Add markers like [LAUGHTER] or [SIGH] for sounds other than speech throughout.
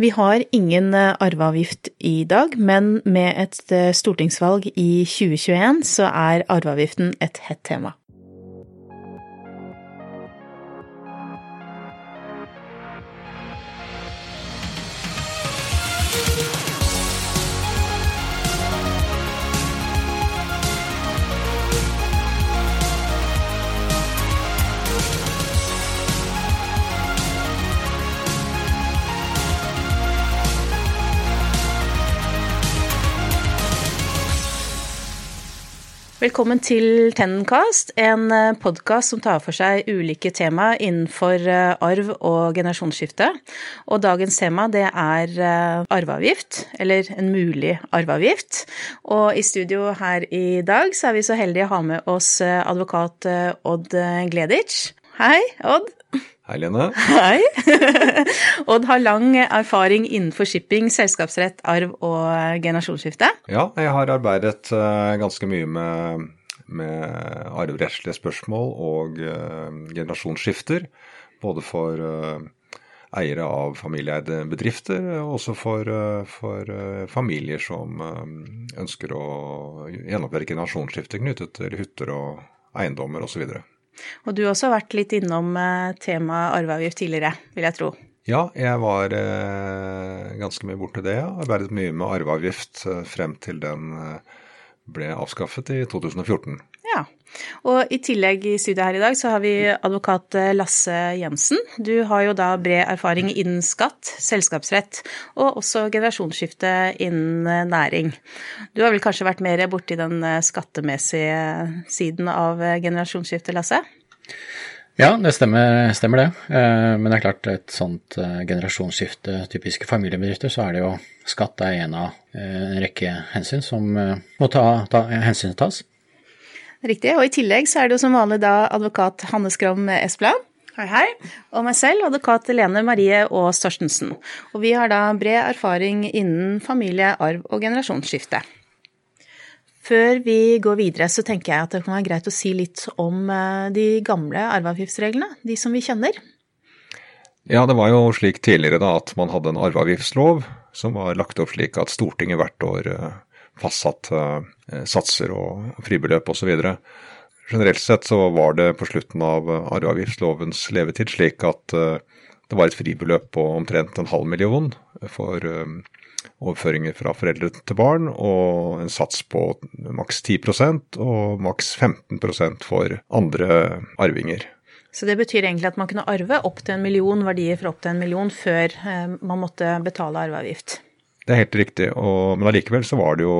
Vi har ingen eh, arveavgift i dag, men med et eh, stortingsvalg i 2021 så er arveavgiften et hett tema. Velkommen til Tennencast, en eh, podkast som tar for seg ulike tema innenfor eh, arv og generasjonsskifte. Og dagens tema det er eh, arveavgift, eller en mulig arveavgift. Og i studio her i dag så er vi så heldige å ha med oss advokat Odd Gleditsch. Hei, Odd. Hei, Lene. Hei. [LAUGHS] Odd har lang erfaring innenfor shipping, selskapsrett, arv og generasjonsskifte. Ja, jeg har arbeidet uh, ganske mye med, med arverettslige spørsmål og uh, generasjonsskifter. Både for uh, eiere av familieeide bedrifter, og også for, for familier som ønsker å gjennomføre generasjonsskifter knyttet til hytter og eiendommer osv. Og du også har vært litt innom eh, temaet arveavgift tidligere, vil jeg tro? Ja, jeg var eh, ganske mye borti det. Ja. Arbeidet mye med arveavgift eh, frem til den ble avskaffet i 2014. Ja. Og i tillegg i studiet her i dag så har vi advokat eh, Lasse Jensen. Du har jo da bred erfaring innen skatt, selskapsrett og også generasjonsskifte innen eh, næring. Du har vel kanskje vært mer borti den eh, skattemessige siden av generasjonsskifte, Lasse? Ja, det stemmer, stemmer, det. Men det er klart, et sånt generasjonsskifte, typiske familiebedrifter, så er det jo skatt er en av en rekke hensyn som må ta, ta, hensyn tas. Riktig. Og i tillegg så er det jo som vanlig da advokat Hanne Skram Espeland. Hei, hei. Og meg selv, advokat Lene Marie Aas Torstensen. Og vi har da bred erfaring innen familie, arv og generasjonsskifte. Før vi går videre, så tenker jeg at det kan være greit å si litt om eh, de gamle arveavgiftsreglene, de som vi kjenner. Ja, det var jo slik tidligere da at man hadde en arveavgiftslov som var lagt opp slik at Stortinget hvert år eh, fastsatte eh, satser og fribeløp osv. Generelt sett så var det på slutten av arveavgiftslovens levetid slik at eh, det var et fribeløp på omtrent en halv million for eh, overføringer fra foreldre til barn, og en sats på maks 10% og maks 15% for andre arvinger. Så det betyr egentlig at man kunne arve opp til en million verdier for opp til en million før man måtte betale arveavgift? Det er helt riktig, og, men allikevel så var det jo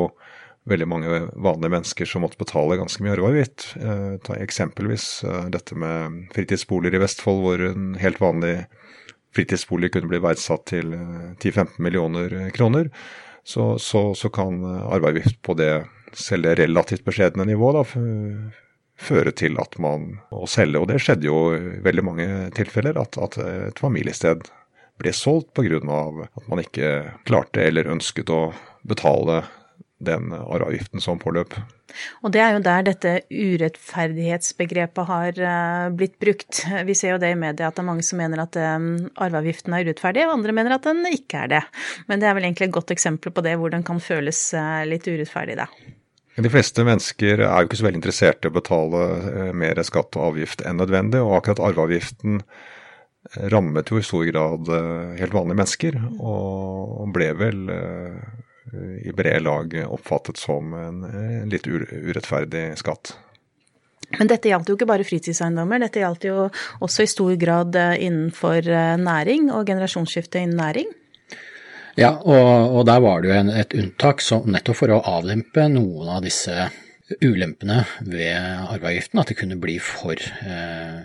veldig mange vanlige mennesker som måtte betale ganske mye arveavgift. Eh, ta eksempelvis eh, dette med fritidsboliger i Vestfold, hvor en helt vanlig fritidsbolig kunne bli verdsatt til 10-15 eh, millioner kroner. Så, så, så kan arveavgift på det selv det relativt beskjedne nivået føre til at man må selge. Og det skjedde jo i veldig mange tilfeller, at, at et familiested ble solgt pga. at man ikke klarte eller ønsket å betale den arveavgiften som påløp. Og det er jo der dette urettferdighetsbegrepet har eh, blitt brukt. Vi ser jo det i media at det er mange som mener at eh, arveavgiften er urettferdig, og andre mener at den ikke er det. Men det er vel egentlig et godt eksempel på det, hvor den kan føles eh, litt urettferdig, da. De fleste mennesker er jo ikke så veldig interessert i å betale mer skatt og avgift enn nødvendig, og akkurat arveavgiften rammet jo i stor grad helt vanlige mennesker, og ble vel i brede lag oppfattet som en, litt urettferdig skatt. Men dette gjaldt jo ikke bare fritidseiendommer, dette gjaldt jo også i stor grad eh, innenfor næring og generasjonsskifte innen næring? Ja, og, og der var det jo en, et unntak som, nettopp for å avlempe noen av disse ulempene ved arveavgiften, at det kunne bli for eh,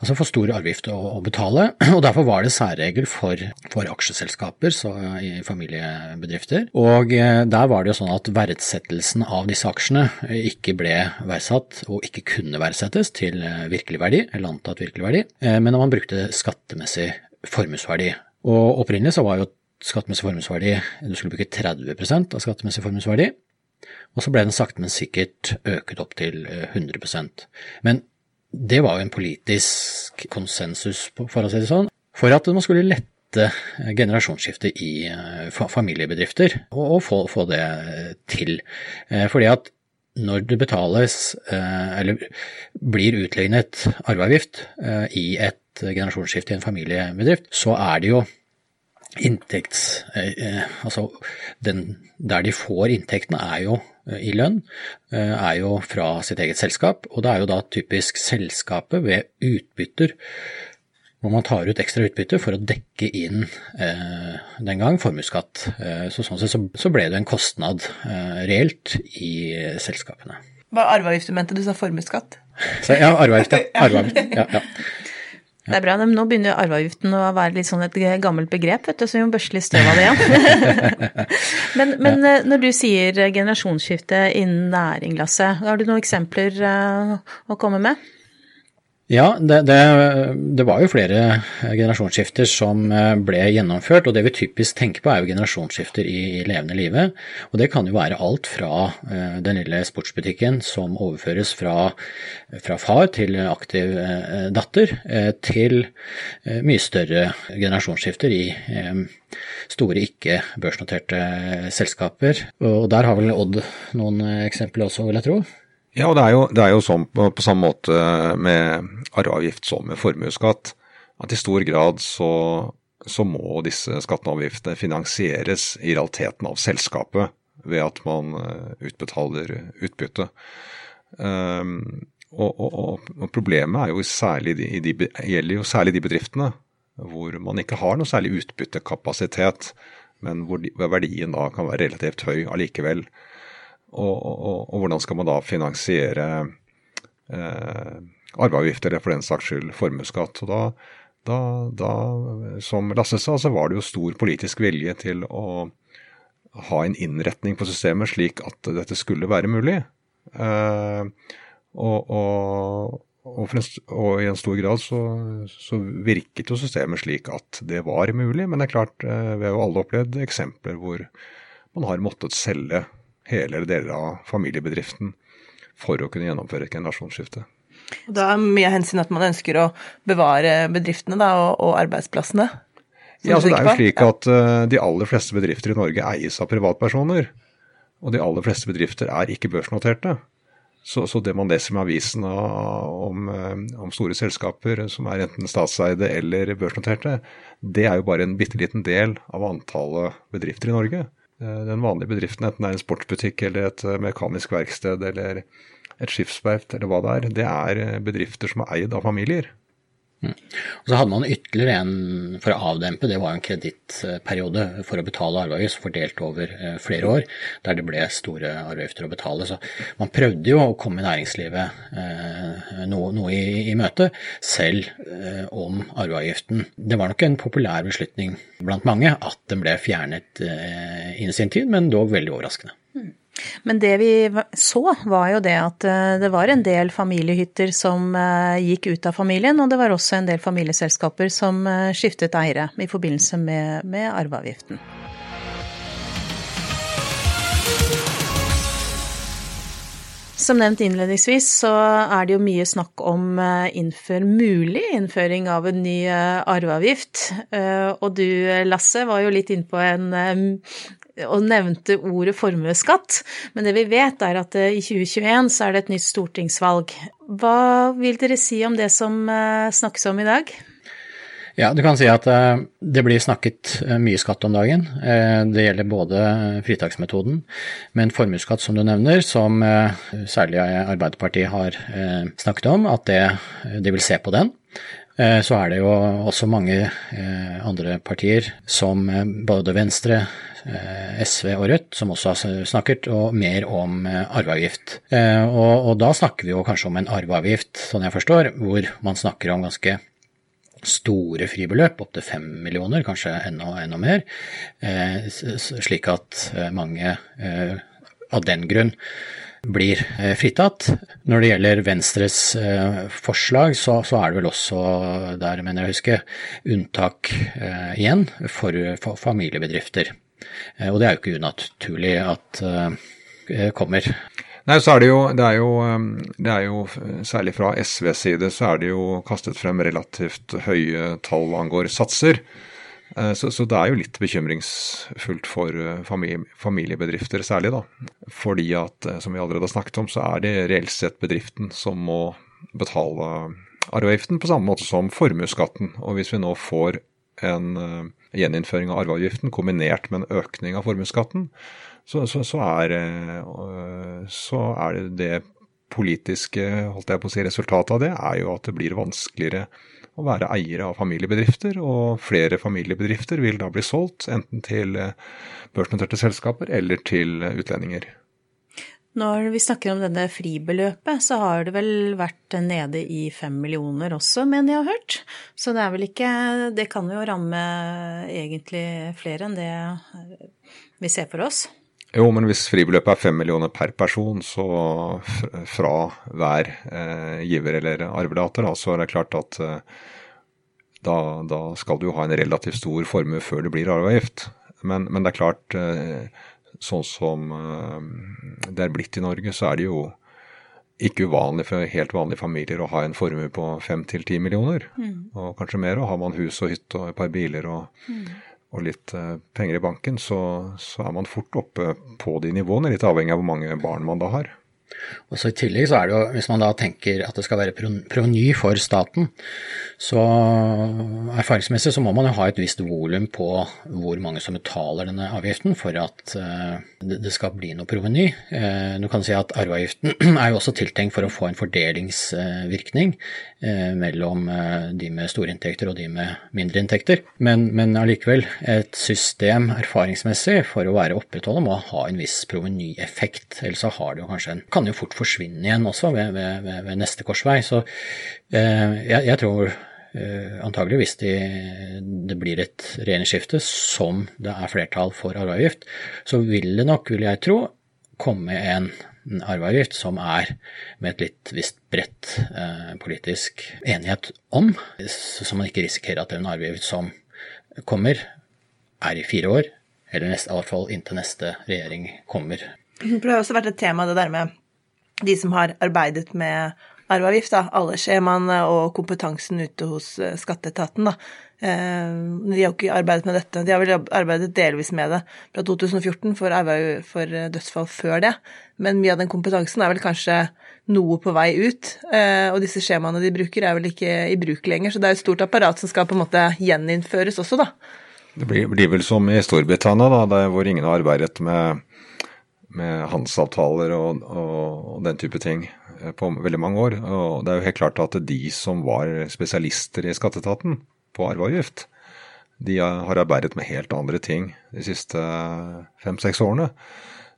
altså for stor avgift å, å, betale. [CLEARS THROAT] og Derfor var det særregel for, for aksjeselskaper så, i familiebedrifter. Og eh, der var det jo sånn at verdsettelsen av disse aksjene ikke ble verdsatt og ikke kunne verdsettes til eh, virkelig verdi, eller antatt virkelig verdi, eh, men man brukte skattemessig formuesverdi. Og opprinnelig så var jo skattemessig formuesverdi Du skulle bruke 30% av skattemessig formuesverdi. Og så ble den sakte, men sikkert øket opp til 100% Men det var jo en politisk konsensus, for å si det sånn. For at man skulle lette generasjonsskiftet i familiebedrifter, og, få, få, det til. Fordi at når det betales, eller blir utlignet arveavgift i et generasjonsskifte i en familiebedrift, så er det jo inntekts... Altså den, der de får inntektene er jo Eh, i lønn, eh, er jo fra sitt eget selskap. Og det er jo da typisk selskapet ved utbytter hvor man tar ut ekstra utbytte for å dekke inn eh, den gang formuesskatt. Eh, så sånn sett så, så, ble det en kostnad eh, reelt i selskapene. Hva du mente? Du sa formuesskatt? Ja, arveavgift. Ja. [LAUGHS] Arveavgift, ja, ja. Det er bra. Men Nå begynner arveavgiften å være litt sånn et gammelt begrep, vet du, så vi må børste litt støv av det igjen. [LAUGHS] men, men, ja. når du sier generasjonsskifte innen næring, Lasse, har du noen eksempler eh, å komme med? Ja, det, det, det, var jo flere generasjonsskifter som eh, ble gjennomført. Og det vi typisk tenker på er jo generasjonsskifter i, i levende livet. Og det kan jo være alt fra uh, den lille sportsbutikken som overføres fra, fra far til aktiv uh, datter, til mye større generasjonsskifter i store ikke-børsnoterte selskaper. Og der har vel Odd noen eksempler også, vil jeg tro? Ja, og det er jo, det er jo sånn på, på, samme måte med arveavgift som med formuesskatt, at i stor grad så, så må disse skattene og avgiftene finansieres i realiteten av selskapet ved at man eh, utbetaler utbytte. Um, og, og, og, problemet jo de, de, gjelder jo særlig de bedriftene hvor man ikke har noe særlig utbyttekapasitet, men hvor, de, hvor verdien da kan være relativt høy allikevel. Og, og, og, hvordan skal man da finansiere eh, arveavgifter, eller for den saks skyld formuesskatt. Og da, da, da, som Lasse sa, så var det jo stor politisk vilje til å ha en innretning på systemet slik at dette skulle være mulig. Eh, og, og, og, en, og, i en stor grad så, så, virket jo systemet slik at det var mulig. Men det er klart, eh, vi har jo alle opplevd eksempler hvor man har måttet selge hele eller deler av familiebedriften for å kunne gjennomføre et generasjonsskifte. Da er mye hensyn at man ønsker å bevare bedriftene da, og, og, arbeidsplassene? Ja, altså Det er jo slik at uh, de aller fleste bedrifter i Norge eies av privatpersoner. Og de aller fleste bedrifter er ikke børsnoterte. Så, så det man leser med avisen om, uh, om, store selskaper som er enten statseide eller børsnoterte, det er jo bare en bitte liten del av antallet bedrifter i Norge. Eh, den vanlige bedriften, enten det er en sportsbutikk eller et eh, mekanisk verksted eller et skipsverft eller hva det er, det er eh, bedrifter som er eid av familier. Mm. Og så hadde man ytterligere en for å avdempe, det var en kredittperiode for å betale arveavgift fordelt over flere år, der det ble store arveavgifter å betale. Så man prøvde jo å komme næringslivet eh, noe, noe i, i, møte, selv eh, om arveavgiften. Det var nok en populær beslutning blant mange at den ble fjernet eh, i sin tid, men dog veldig overraskende. Mm. Men det vi så, var jo det at eh, det var en del familiehytter som eh, gikk ut av familien, og det var også en del familieselskaper som eh, skiftet eiere i forbindelse med, med arveavgiften. Som nevnt innledningsvis, så er det jo mye snakk om innfør, mulig innføring av en ny arveavgift. Og du, Lasse, var jo litt innpå en og nevnte ordet formuesskatt, men det vi vet er at eh, i 2021 så er det et nytt stortingsvalg. Hva vil dere si om det som eh, snakkes om i dag? Ja, du kan si at eh, det blir snakket mye skatt om dagen. Det gjelder både fritaksmetoden, men formuesskatt som du nevner, som særlig Arbeiderpartiet har snakket om, at det, de vil se på den. Så er det jo også mange andre partier som både Venstre, Eh, SV og Rødt, som også har snakket, og mer om eh, arveavgift. Eh, og, og, da snakker vi jo kanskje om en arveavgift, sånn jeg forstår, hvor man snakker om ganske store fribeløp, opptil fem millioner, kanskje enda, enda mer, slik at mange av den grunn blir fritatt. Når det gjelder Venstres forslag, så, så, er det vel også, der mener jeg å huske, unntak igjen for, for familiebedrifter. Eh, og det er jo ikke unaturlig at det kommer. Nei, så er det, jo, det er jo, det er jo Særlig fra SVs side så er det jo kastet frem relativt høye tall angår satser. Eh, så, så, det er jo litt bekymringsfullt for eh, familie, familiebedrifter særlig, da. Fordi at, eh, som vi allerede har snakket om, så er det reelt sett bedriften som må betale arveavgiften på samme måte som formuesskatten. Og hvis vi nå får en gjeninnføring av arveavgiften kombinert med en økning av formuesskatten, så, så, så, så er det det politiske holdt jeg på å si, resultatet av det er jo at det blir vanskeligere å være eiere av familiebedrifter, og flere familiebedrifter vil da bli solgt enten til eh, børsnoterte selskaper eller til utlendinger. Når vi snakker om denne fribeløpet, så har det vel vært nede i fem millioner også, mener jeg har hørt. Så det er vel ikke Det kan jo ramme egentlig flere enn det vi ser for oss. Jo, men hvis fribeløpet er fem millioner per person, så fra hver eh, giver eller arvelater, da, så er det klart at eh, da, da, skal du ha en relativt stor formue før det blir arveavgift. Men, men, det er klart, eh, sånn som eh, det er blitt i Norge, så er det jo ikke uvanlig for helt vanlige familier å ha en formue på fem til ti millioner. Mm. Og kanskje mer. Og har man hus og hytte og et par biler og mm og litt eh, penger i banken, så, så, er man fort oppe på de nivåene, litt avhengig av hvor mange barn man da har. Og så I tillegg så er det jo, hvis man da tenker at det skal være proveny for staten, så erfaringsmessig så må man jo ha et visst volum på hvor mange som betaler denne avgiften for at uh, det skal bli noe proveny. Uh, du kan si at arveavgiften [CLEARS THROAT] er jo også tiltenkt for å få en fordelingsvirkning uh, mellom de med store inntekter og de med mindre inntekter. Men, men allikevel, et system erfaringsmessig for å være opprettholdet må ha en viss provenyeffekt, ellers så har det jo kanskje en kan jo fort forsvinne igjen også ved, ved, ved, neste korsvei. Så eh, jeg, jeg, tror eh, antagelig hvis de, det blir et regjeringsskifte som det er flertall for arveavgift, så vil det nok, vil jeg tro, komme en arveavgift som er med et litt visst bredt eh, politisk enighet om, så man ikke risikerer at en arveavgift som kommer, er i fire år, eller i hvert fall inntil neste regjering kommer. Det har også vært et tema, det der med de som har arbeidet med arveavgift, da, alle skjemaene og kompetansen ute hos eh, skatteetaten, da. Eh, de har jo ikke arbeidet med dette. De har vel arbeidet delvis med det fra 2014 for, for dødsfall før det, men mye av den kompetansen er vel kanskje noe på vei ut. Eh, og disse skjemaene de bruker er vel ikke i bruk lenger, så det er et stort apparat som skal på en måte gjeninnføres også, da. Det blir, blir vel som i Storbritannia, da, hvor ingen har arbeidet med med handelsavtaler og, og, den type ting eh, på veldig mange år. Og det er jo helt klart at de som var spesialister i skatteetaten på arveavgift, de har arbeidet med helt andre ting de siste fem-seks årene.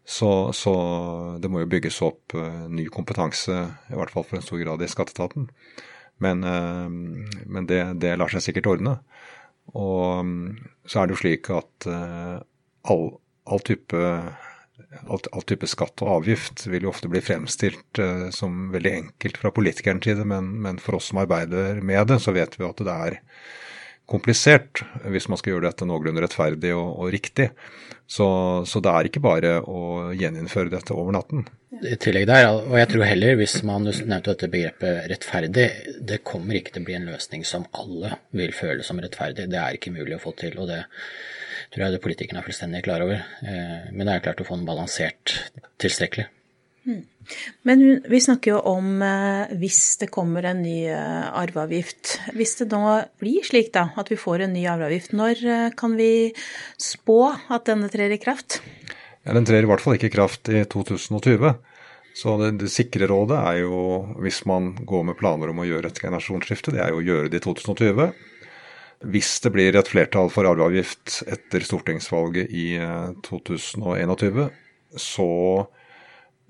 Så, så, det må jo bygges opp uh, ny kompetanse, i hvert fall for en stor grad i skatteetaten. Men, men det, det, lar seg sikkert ordne. Og um, så er det jo slik at all, all type alt, alt, type skatt og avgift vil jo ofte bli fremstilt uh, som veldig enkelt fra politikerens side, men, men, for oss som arbeider med det, så vet vi at det er komplisert hvis man skal gjøre dette noenlunde rettferdig og, og riktig. Så, så, det er ikke bare å gjeninnføre dette over natten. I tillegg der, og jeg tror heller, hvis man nevnte dette begrepet rettferdig, det kommer ikke til å bli en løsning som alle vil føle som rettferdig. Det er ikke mulig å få til. og det tror jeg det politikerne er fullstendig klar over. Eh, men det er klart å få den balansert tilstrekkelig. Hmm. Men vi snakker jo om eh, hvis det kommer en ny eh, arveavgift. Hvis det nå blir slik da, at vi får en ny arveavgift, når kan vi spå at denne trer i kraft? Ja, Den trer i hvert fall ikke i kraft i 2020. Så det, det, sikre rådet er jo, hvis man går med planer om å gjøre et generasjonsskifte, det er jo å gjøre det i 2020. Hvis det blir et flertall for arveavgift etter stortingsvalget i 2021, eh, så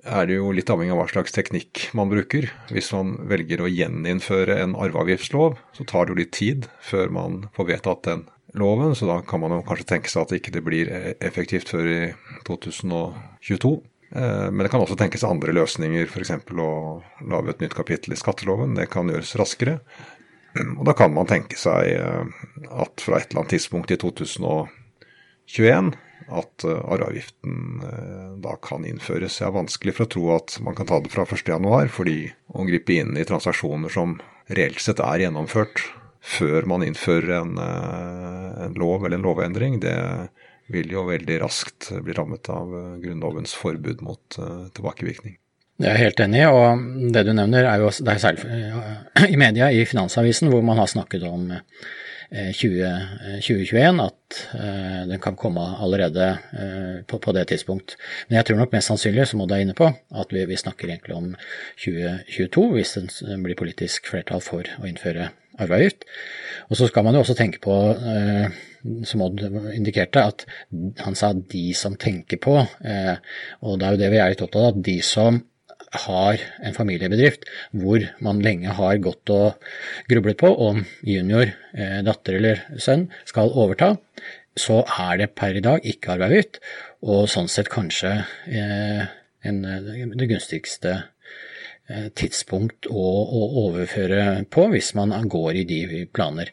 er det jo litt avhengig av hva slags teknikk man bruker. Hvis man velger å gjeninnføre en arveavgiftslov, så tar det jo litt tid før man får vedtatt den loven, så da kan man jo kanskje tenke seg at det ikke blir effektivt før i 2022. Eh, men det kan også tenkes andre løsninger, f.eks. å lage et nytt kapittel i skatteloven. Det kan gjøres raskere. Og da kan man tenke seg eh, at fra et eller annet tidspunkt i 2021 at eh, arveavgiften eh, da kan innføres. Jeg er vanskelig for å tro at man kan ta det fra 1.1, fordi å gripe inn i transaksjoner som reelt sett er gjennomført før man innfører en, en lov eller en lovendring, det vil jo veldig raskt bli rammet av Grunnlovens forbud mot tilbakevirkning. Det er helt enig og det du nevner er jo det er særlig i media, i Finansavisen, hvor man har snakket om 20, 2021, at uh, den kan komme allerede på, det tidspunkt. Men jeg tror nok mest sannsynlig, som Odd er inne på, at vi, snakker egentlig om 2022, hvis det blir politisk flertall for å innføre arveavgift. Og så skal man jo også tenke på, som Odd indikerte, at han sa 'de som tenker på', og det er jo det vi er litt opptatt av, at de som har en familiebedrift hvor man lenge har gått og grublet på om junior, eh, datter eller sønn skal overta, så er det per i dag ikke arveavgift, og sånn sett kanskje eh, en, det gunstigste eh, tidspunkt å, å, overføre på hvis man går i de planer.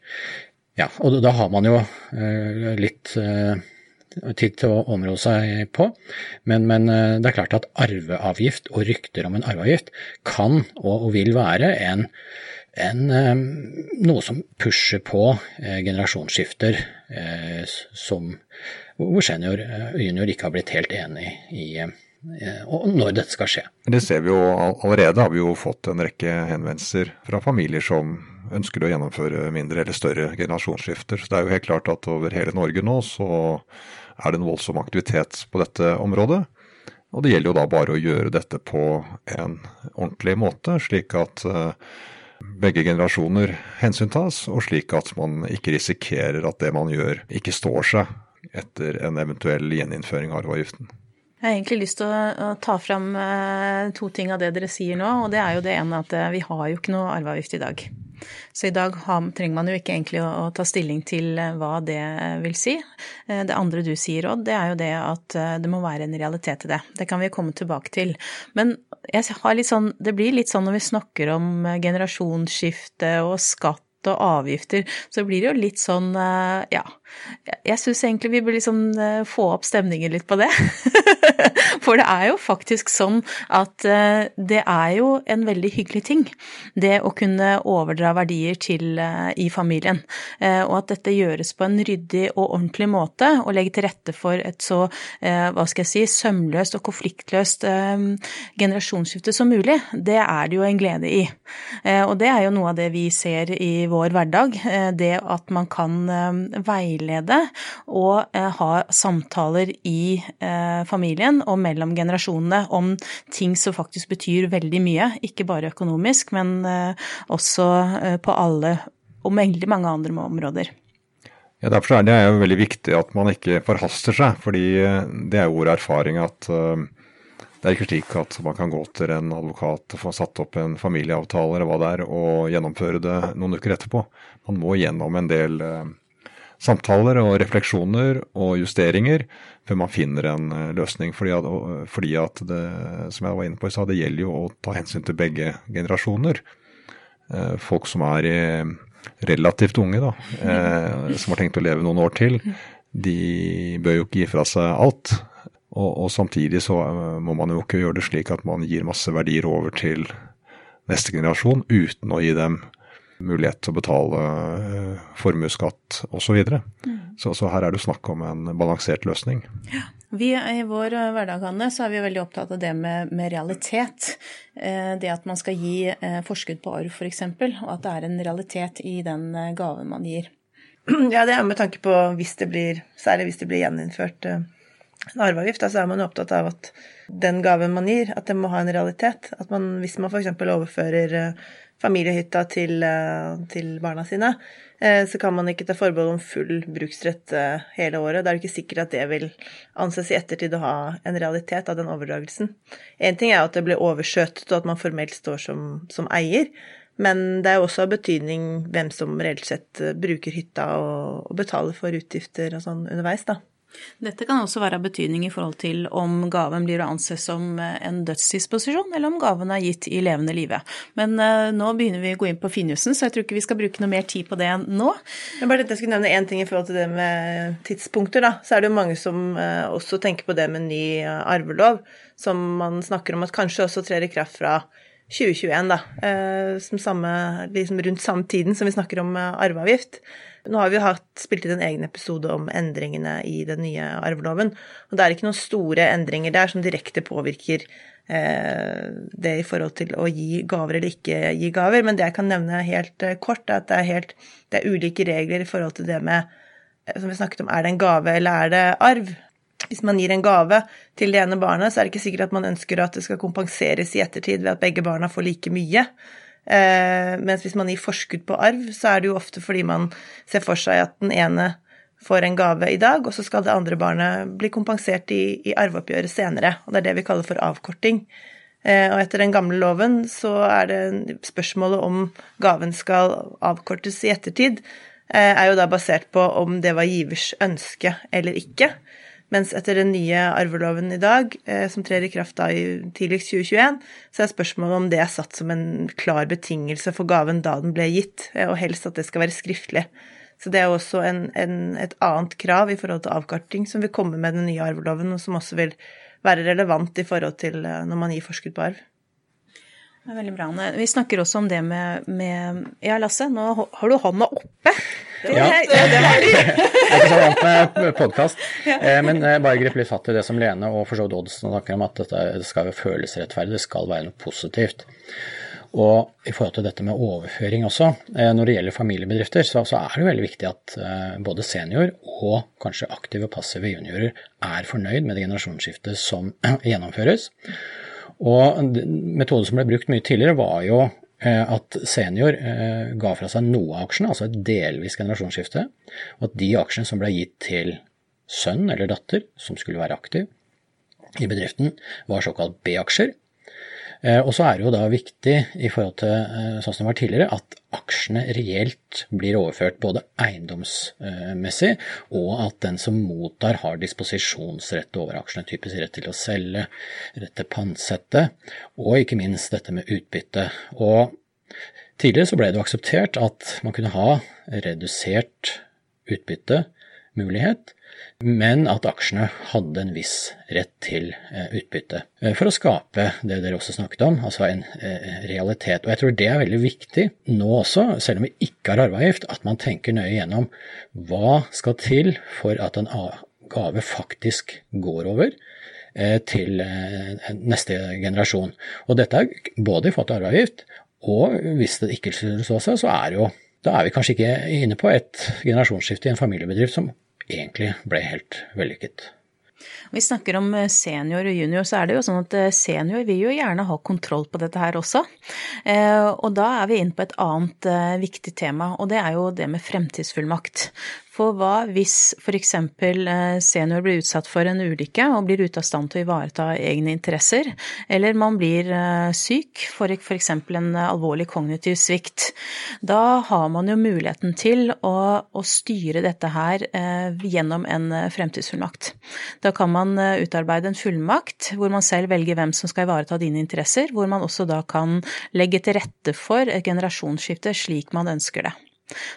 Ja, og da har man jo eh, litt eh, tid til å område seg på. Men, men, eh, det er klart at arveavgift og rykter om en arveavgift kan og vil være en, en, eh, noe som pusher på eh, generasjonsskifter som, hvor senior junior ikke har blitt helt enig i og når dette skal skje. Det ser vi jo allerede. Har vi jo fått en rekke henvendelser fra familier som ønsker å gjennomføre mindre eller større generasjonsskifter. Så det er jo helt klart at over hele Norge nå så er det en voldsom aktivitet på dette området. Og det gjelder jo da bare å gjøre dette på en ordentlig måte, slik at eh, begge generasjoner hensyntas, og slik at man ikke risikerer at det man gjør, ikke står seg etter en eventuell gjeninnføring av arveavgiften. Jeg har egentlig lyst til å, ta fram eh, to ting av det dere sier nå. og Det er jo det ene at eh, vi har jo ikke noe arveavgift i dag. Så i dag har, trenger man jo ikke egentlig å, å, ta stilling til eh, hva det vil si. Eh, det andre du sier, Odd, det er jo det at eh, det må være en realitet i det. Det kan vi komme tilbake til. Men sånn, det blir litt sånn når vi snakker om generasjonsskifte og skatt og avgifter, så blir det jo litt sånn, ja Jeg syns egentlig vi bør liksom få opp stemningen litt på det. [LAUGHS] For det er jo faktisk sånn at eh, det er jo en veldig hyggelig ting, det å kunne overdra verdier til eh, i familien. Eh, og at dette gjøres på en ryddig og ordentlig måte, og legge til rette for et så, hva skal jeg si, sømløst og konfliktløst generasjonsskifte som mulig, det er det jo en glede i. Og det er jo noe av det vi ser i vår hverdag. Det at man kan veilede og ha samtaler i familien og mellom generasjonene om ting som faktisk betyr veldig mye, ikke bare økonomisk, men eh, også eh, på alle og veldig mange andre områder. Ja, Derfor er det jo veldig viktig at man ikke forhaster seg, fordi eh, det er jo vår erfaring at det er ikke slik at man kan gå til en advokat og få satt opp en familieavtale eller hva det er, og gjennomføre det noen uker etterpå. Man må gjennom en del samtaler og refleksjoner og justeringer før man finner en eh, løsning. Fordi at, fordi at det, som jeg var inne på i stad, det gjelder jo å ta hensyn til begge generasjoner. Eh, folk som er eh, relativt unge, da, som har tenkt å leve noen år til, de bør jo ikke gi fra seg alt. Og, og, samtidig så må man jo ikke gjøre det slik at man gir masse verdier over til neste generasjon uten å gi dem mulighet til å betale uh, formuesskatt osv. Så, videre. mm. så Så her er det snakk om en balansert løsning. Ja. Vi, I vår eh, hverdag Anne, så er vi veldig opptatt av det med, med realitet. Eh, det at man skal gi eh, forskudd på arv f.eks., og at det er en realitet i den eh, gaven man gir. [CLEARS THROAT] Ja, det er med tanke på hvis det blir, særlig hvis det blir gjeninnført en arveavgift, så er man opptatt av at den gaven man gir, at det må ha en realitet. At man, hvis man f.eks. overfører familiehytta til, eh, til, barna sine, eh, så kan man ikke ta forbehold om full bruksrett eh, hele året. Da er det ikke sikkert at det vil anses i ettertid å ha en realitet av den overdragelsen. Én ting er at det blir overskjøtet, og at man formelt står som, som eier. Men det er jo også av betydning hvem som reelt sett bruker hytta og, og betaler for utgifter og sånn underveis, da. Dette kan også være av betydning i forhold til om gaven blir å anse som eh, en dødsdisposisjon, eller om gaven er gitt i levende live. Men uh, nå begynner vi å gå inn på finjussen, så jeg tror ikke vi skal bruke noe mer tid på det nå. Men bare dette, Jeg skulle nevne én ting i forhold til det med tidspunkter. da, Så er det jo mange som uh, også tenker på det med ny arvelov, som man snakker om at kanskje også trer i kraft fra 2021, da. Som samme, liksom rundt samme tiden som vi snakker om arveavgift. Nå har vi hatt, spilt inn en egen episode om endringene i den nye arveloven. Og det er ikke noen store endringer der som direkte påvirker eh, det i forhold til å gi gaver eller ikke gi gaver. Men det jeg kan nevne helt eh, kort, er at det er, helt, det er ulike regler i forhold til det med eh, som vi snakket om, er det en gave eller er det arv? Hvis man gir en gave til det ene barnet, så er det ikke sikkert at man ønsker at det skal kompenseres i ettertid ved at begge barna får like mye. Eh, mens hvis man gir forskudd på arv, så er det jo ofte fordi man ser for seg at den ene får en gave i dag, og så skal det andre barnet bli kompensert i, i arveoppgjøret senere. Og det er det vi kaller for avkorting. Eh, og etter den gamle loven så er det spørsmålet om gaven skal avkortes i ettertid, eh, er jo da basert på om det var givers ønske eller ikke. Mens etter den nye arveloven i dag, eh, som trer i kraft da i tidligst 2021, så er spørsmålet om det er satt som en klar betingelse for gaven da den ble gitt, eh, og helst at det skal være skriftlig. Så det er også en, en, et annet krav i forhold til avkarting som vil komme med den nye arveloven, og som også vil være relevant i forhold til eh, når man gir forskudd på arv. Det er veldig bra. Vi snakker også om det med, med Ja, Lasse, nå har du hånda oppe. Det, ja. det, det var litt. Jeg er ikke så vant med podkast. Eh, men eh, bare grip litt fatt i det som Lene og for så vidt Oddsen snakker om, at dette skal føles rettferdig, det skal være noe positivt. Og i forhold til dette med overføring også, eh, når det gjelder familiebedrifter, så, så er det veldig viktig at både senior og kanskje aktive og passive juniorer er fornøyd med det generasjonsskiftet som [CLEARS THROAT] gjennomføres. Og metoden som ble brukt mye tidligere, var jo at senior eh, ga fra seg noe av aksjene, altså et delvis generasjonsskifte, og at de aksjene som ble gitt til sønn eller datter, som skulle være aktiv i bedriften, var såkalt B-aksjer. Eh, og så er det jo da viktig i forhold til sånn som det var tidligere, at aksjene reelt blir overført både eiendomsmessig, og at den som mottar har disposisjonsrett over aksjene, typisk rett til å selge, rett til pantsette, og ikke minst dette med utbytte. Og tidligere så ble det akseptert at man kunne ha redusert utbyttemulighet, men at aksjene hadde en viss rett til eh, utbytte. Eh, for å skape det dere også snakket om, altså en eh, realitet. Og jeg tror det er veldig viktig nå også, selv om vi ikke har arveavgift, at man tenker nøye gjennom hva skal til for at en gave faktisk går over til neste generasjon. Og dette er både i forhold til arveavgift, og hvis det ikke skulle stå seg, så er jo da er vi kanskje ikke inne på et generasjonsskifte i en familiebedrift som egentlig ble helt vellykket. Vi snakker om eh, senior og junior, så er det jo sånn at eh, senior vil jo gjerne ha kontroll på dette her også. Eh, og da er vi inne på et annet viktig tema, og det er jo det med fremtidsfullmakt. For hva hvis f.eks. Eh, senior blir utsatt for en ulykke og blir ute av stand til å ivareta egne interesser, eller man blir eh, syk for f.eks. en alvorlig kognitiv svikt? Da har man jo muligheten til å, å styre dette her eh, gjennom en fremtidsfullmakt. Da kan man utarbeide en fullmakt hvor man selv velger hvem som skal ivareta dine interesser, hvor man også da kan legge til rette for et generasjonsskifte slik man ønsker det.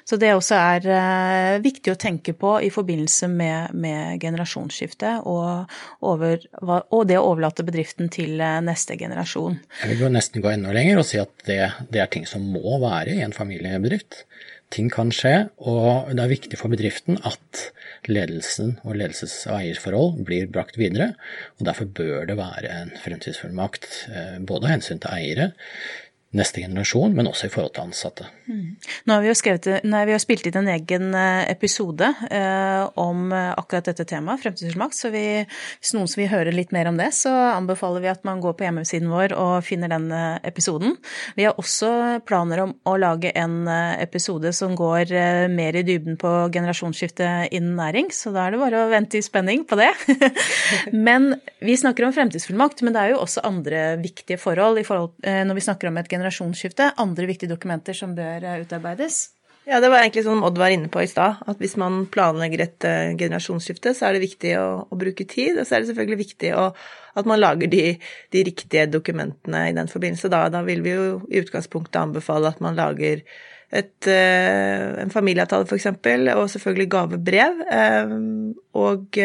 Så det også er uh, viktig å tenke på i forbindelse med, med generasjonsskifte og, over, og, det å overlate bedriften til uh, neste generasjon. Jeg vil jo nesten gå enda lenger og si at det, det, er ting som må være i en familiebedrift. Ting kan skje, og det er viktig for bedriften at ledelsen og ledelses- og eierforhold blir brakt videre. og Derfor bør det være en fremtidsfullmakt, uh, både av hensyn til eiere, neste generasjon, men også i forhold til ansatte. Mm. Nå har vi jo, skrevet, nei, vi har spilt inn en egen eh, episode eh, om eh, akkurat dette temaet, fremtidsfullmakt, så vi, hvis noen som vil høre litt mer om det, så anbefaler vi at man går på hjemmesiden vår og finner den eh, episoden. Vi har også planer om å lage en episode som går mer i dybden på generasjonsskifte innen næring, så da er det bare å vente i spenning på det. [LAUGHS] men vi snakker om fremtidsfullmakt, men det er jo også andre viktige forhold, forhold eh, når vi snakker om et generasjonsskifte generasjonsskifte, andre viktige dokumenter som bør eh, utarbeides? Ja, det var egentlig som Odd var inne på i stad, at hvis man planlegger et uh, generasjonsskifte, så er det viktig å, å, bruke tid, og så er det selvfølgelig viktig å, at man lager de, de, riktige dokumentene i den forbindelse. Da, da, vil vi jo i utgangspunktet anbefale at man lager et, uh, en familieavtale, f.eks., og selvfølgelig gavebrev. Uh, og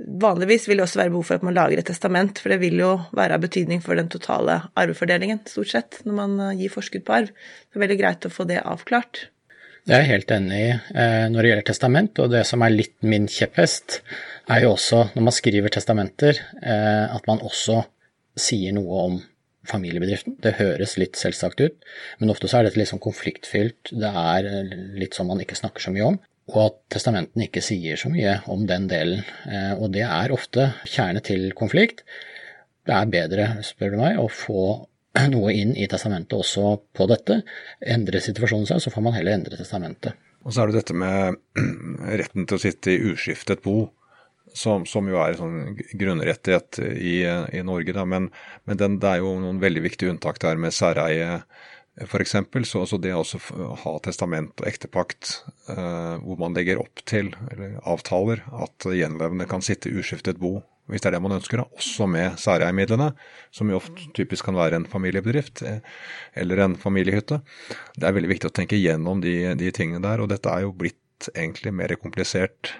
Vanligvis vil det også være behov for at man lager et testament, for det vil jo være av betydning for den totale arvefordelingen, stort sett, når man eh, gir forskudd på arv. Det er veldig greit å få det avklart. Det er jeg helt enig i eh, når det gjelder testament, og det som er litt min kjepphest, er jo også når man skriver testamenter, eh, at man også sier noe om familiebedriften. Det høres litt selvsagt ut, men ofte så er dette litt sånn konfliktfylt. Det er litt sånn man ikke snakker så mye om og at testamentene ikke sier så mye om den delen. Eh, og det er ofte kjerne til konflikt. Det er bedre, spør du meg, å få [CLEARS THROAT] noe inn i testamentet også på dette. Endre situasjonen seg, så får man heller endre testamentet. Og så er det dette med [CLEARS THROAT] retten til å sitte i uskiftet bo, som, som jo er en sånn grunnrettighet i, i Norge. Men, men den, det er jo noen veldig viktige unntak der med særeie F.eks. Så, så det å ha testament og ektepakt eh, hvor man legger opp til, eller avtaler, at gjenlevende kan sitte uskiftet bo, hvis det er det man ønsker, da, også med særeiemidlene, som jo ofte typisk kan være en familiebedrift eh, eller en familiehytte. Det er veldig viktig å tenke gjennom de, de tingene der, og dette er jo blitt egentlig mer komplisert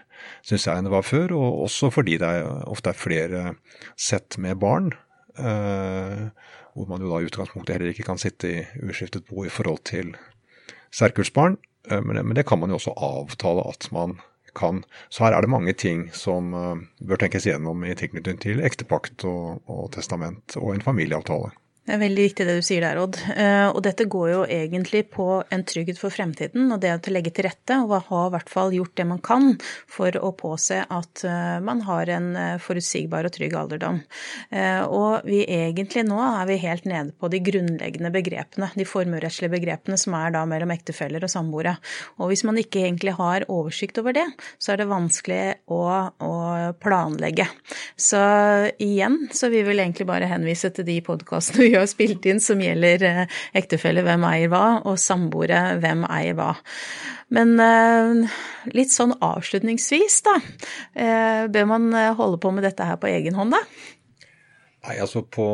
syns jeg enn det var før, og også fordi det er, ofte er flere sett med barn. Eh, hvor man jo da i utgangspunktet heller ikke kan sitte i uskiftet bo i forhold til særkullsbarn. Eh, men det kan man jo også avtale at man kan. Så her er det mange ting som eh, bør tenkes gjennom i tilknytning til ektepakt og, og testament og en familieavtale. Det er veldig viktig det du sier der, Odd. Eh, og dette går jo egentlig på en trygghet for fremtiden og det å legge til rette og ha i hvert fall gjort det man kan for å påse at eh, man har en eh, forutsigbar og trygg alderdom. Og vi egentlig nå er vi helt nede på de grunnleggende begrepene, de formuerettslige begrepene som er da mellom ektefeller og samboere. Og hvis man ikke egentlig har oversikt over det, så er det vanskelig å, å planlegge. Så igjen så vi vil egentlig bare henvise til de podkastene vi har spilt inn som gjelder eh, ektefelle hvem eier hva, og samboere hvem eier hva. Men eh, litt sånn avslutningsvis, da. Eh, bør man holde på med dette her på egen hånd, da? Nei, altså på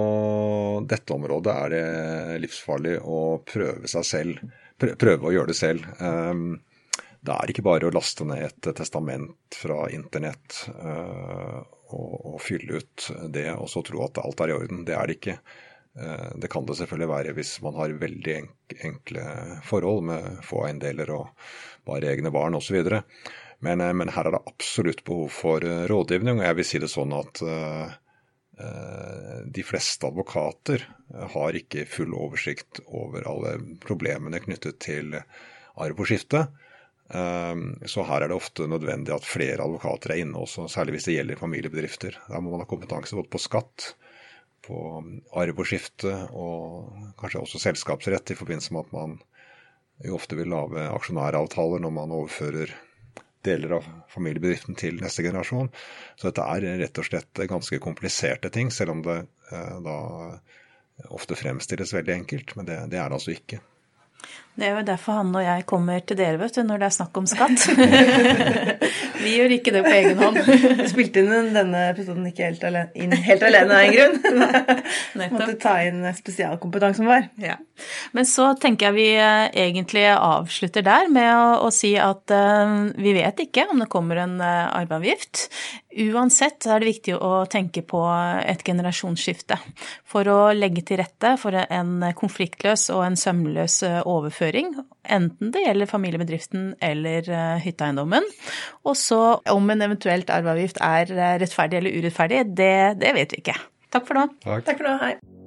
dette området er det livsfarlig å prøve seg selv. Prøve å gjøre det selv. Ehm, det er ikke bare å laste ned et testament fra internett og, fylle ut det og så tro at alt er i orden. Det er det ikke. Eh, det kan det selvfølgelig være hvis man har veldig enkle forhold med få eiendeler og bare egne barn osv. Men, eh, men her er det absolutt behov for eh, rådgivning, og jeg vil si det sånn at de fleste advokater har ikke full oversikt over alle problemene knyttet til arv og skifte. Så her er det ofte nødvendig at flere advokater er inne også, særlig hvis det gjelder familiebedrifter. Der må man ha kompetanse både på skatt, på arv og skifte, og kanskje også selskapsrett i forbindelse med at man jo ofte vil lage aksjonæravtaler når man overfører deler av familiebedriften til neste generasjon. Så dette er rett og slett ganske kompliserte ting, selv om det eh, da ofte fremstilles veldig enkelt. Men det, det er det altså ikke. Det er jo derfor han og jeg kommer til dere, vet du, når det er snakk om skatt. [LAUGHS] Vi gjør ikke det på egen hånd. Du spilte inn denne episoden ikke helt alene, inn helt alene av en grunn. [LAUGHS] Måtte ta inn spesialkompetansen vår. Ja. Men så tenker jeg vi eh, egentlig avslutter der med å, å si at uh, vi vet ikke om det kommer en uh, arveavgift. Uansett er det viktig å tenke på et generasjonsskifte for å legge til rette for en konfliktløs og en sømløs overføring, enten det gjelder familiebedriften eller eh, hytteeiendommen. Og så om en eventuelt arveavgift er rettferdig eller urettferdig, det, det vet vi ikke. Takk for nå. Takk. Takk for nå. Hei.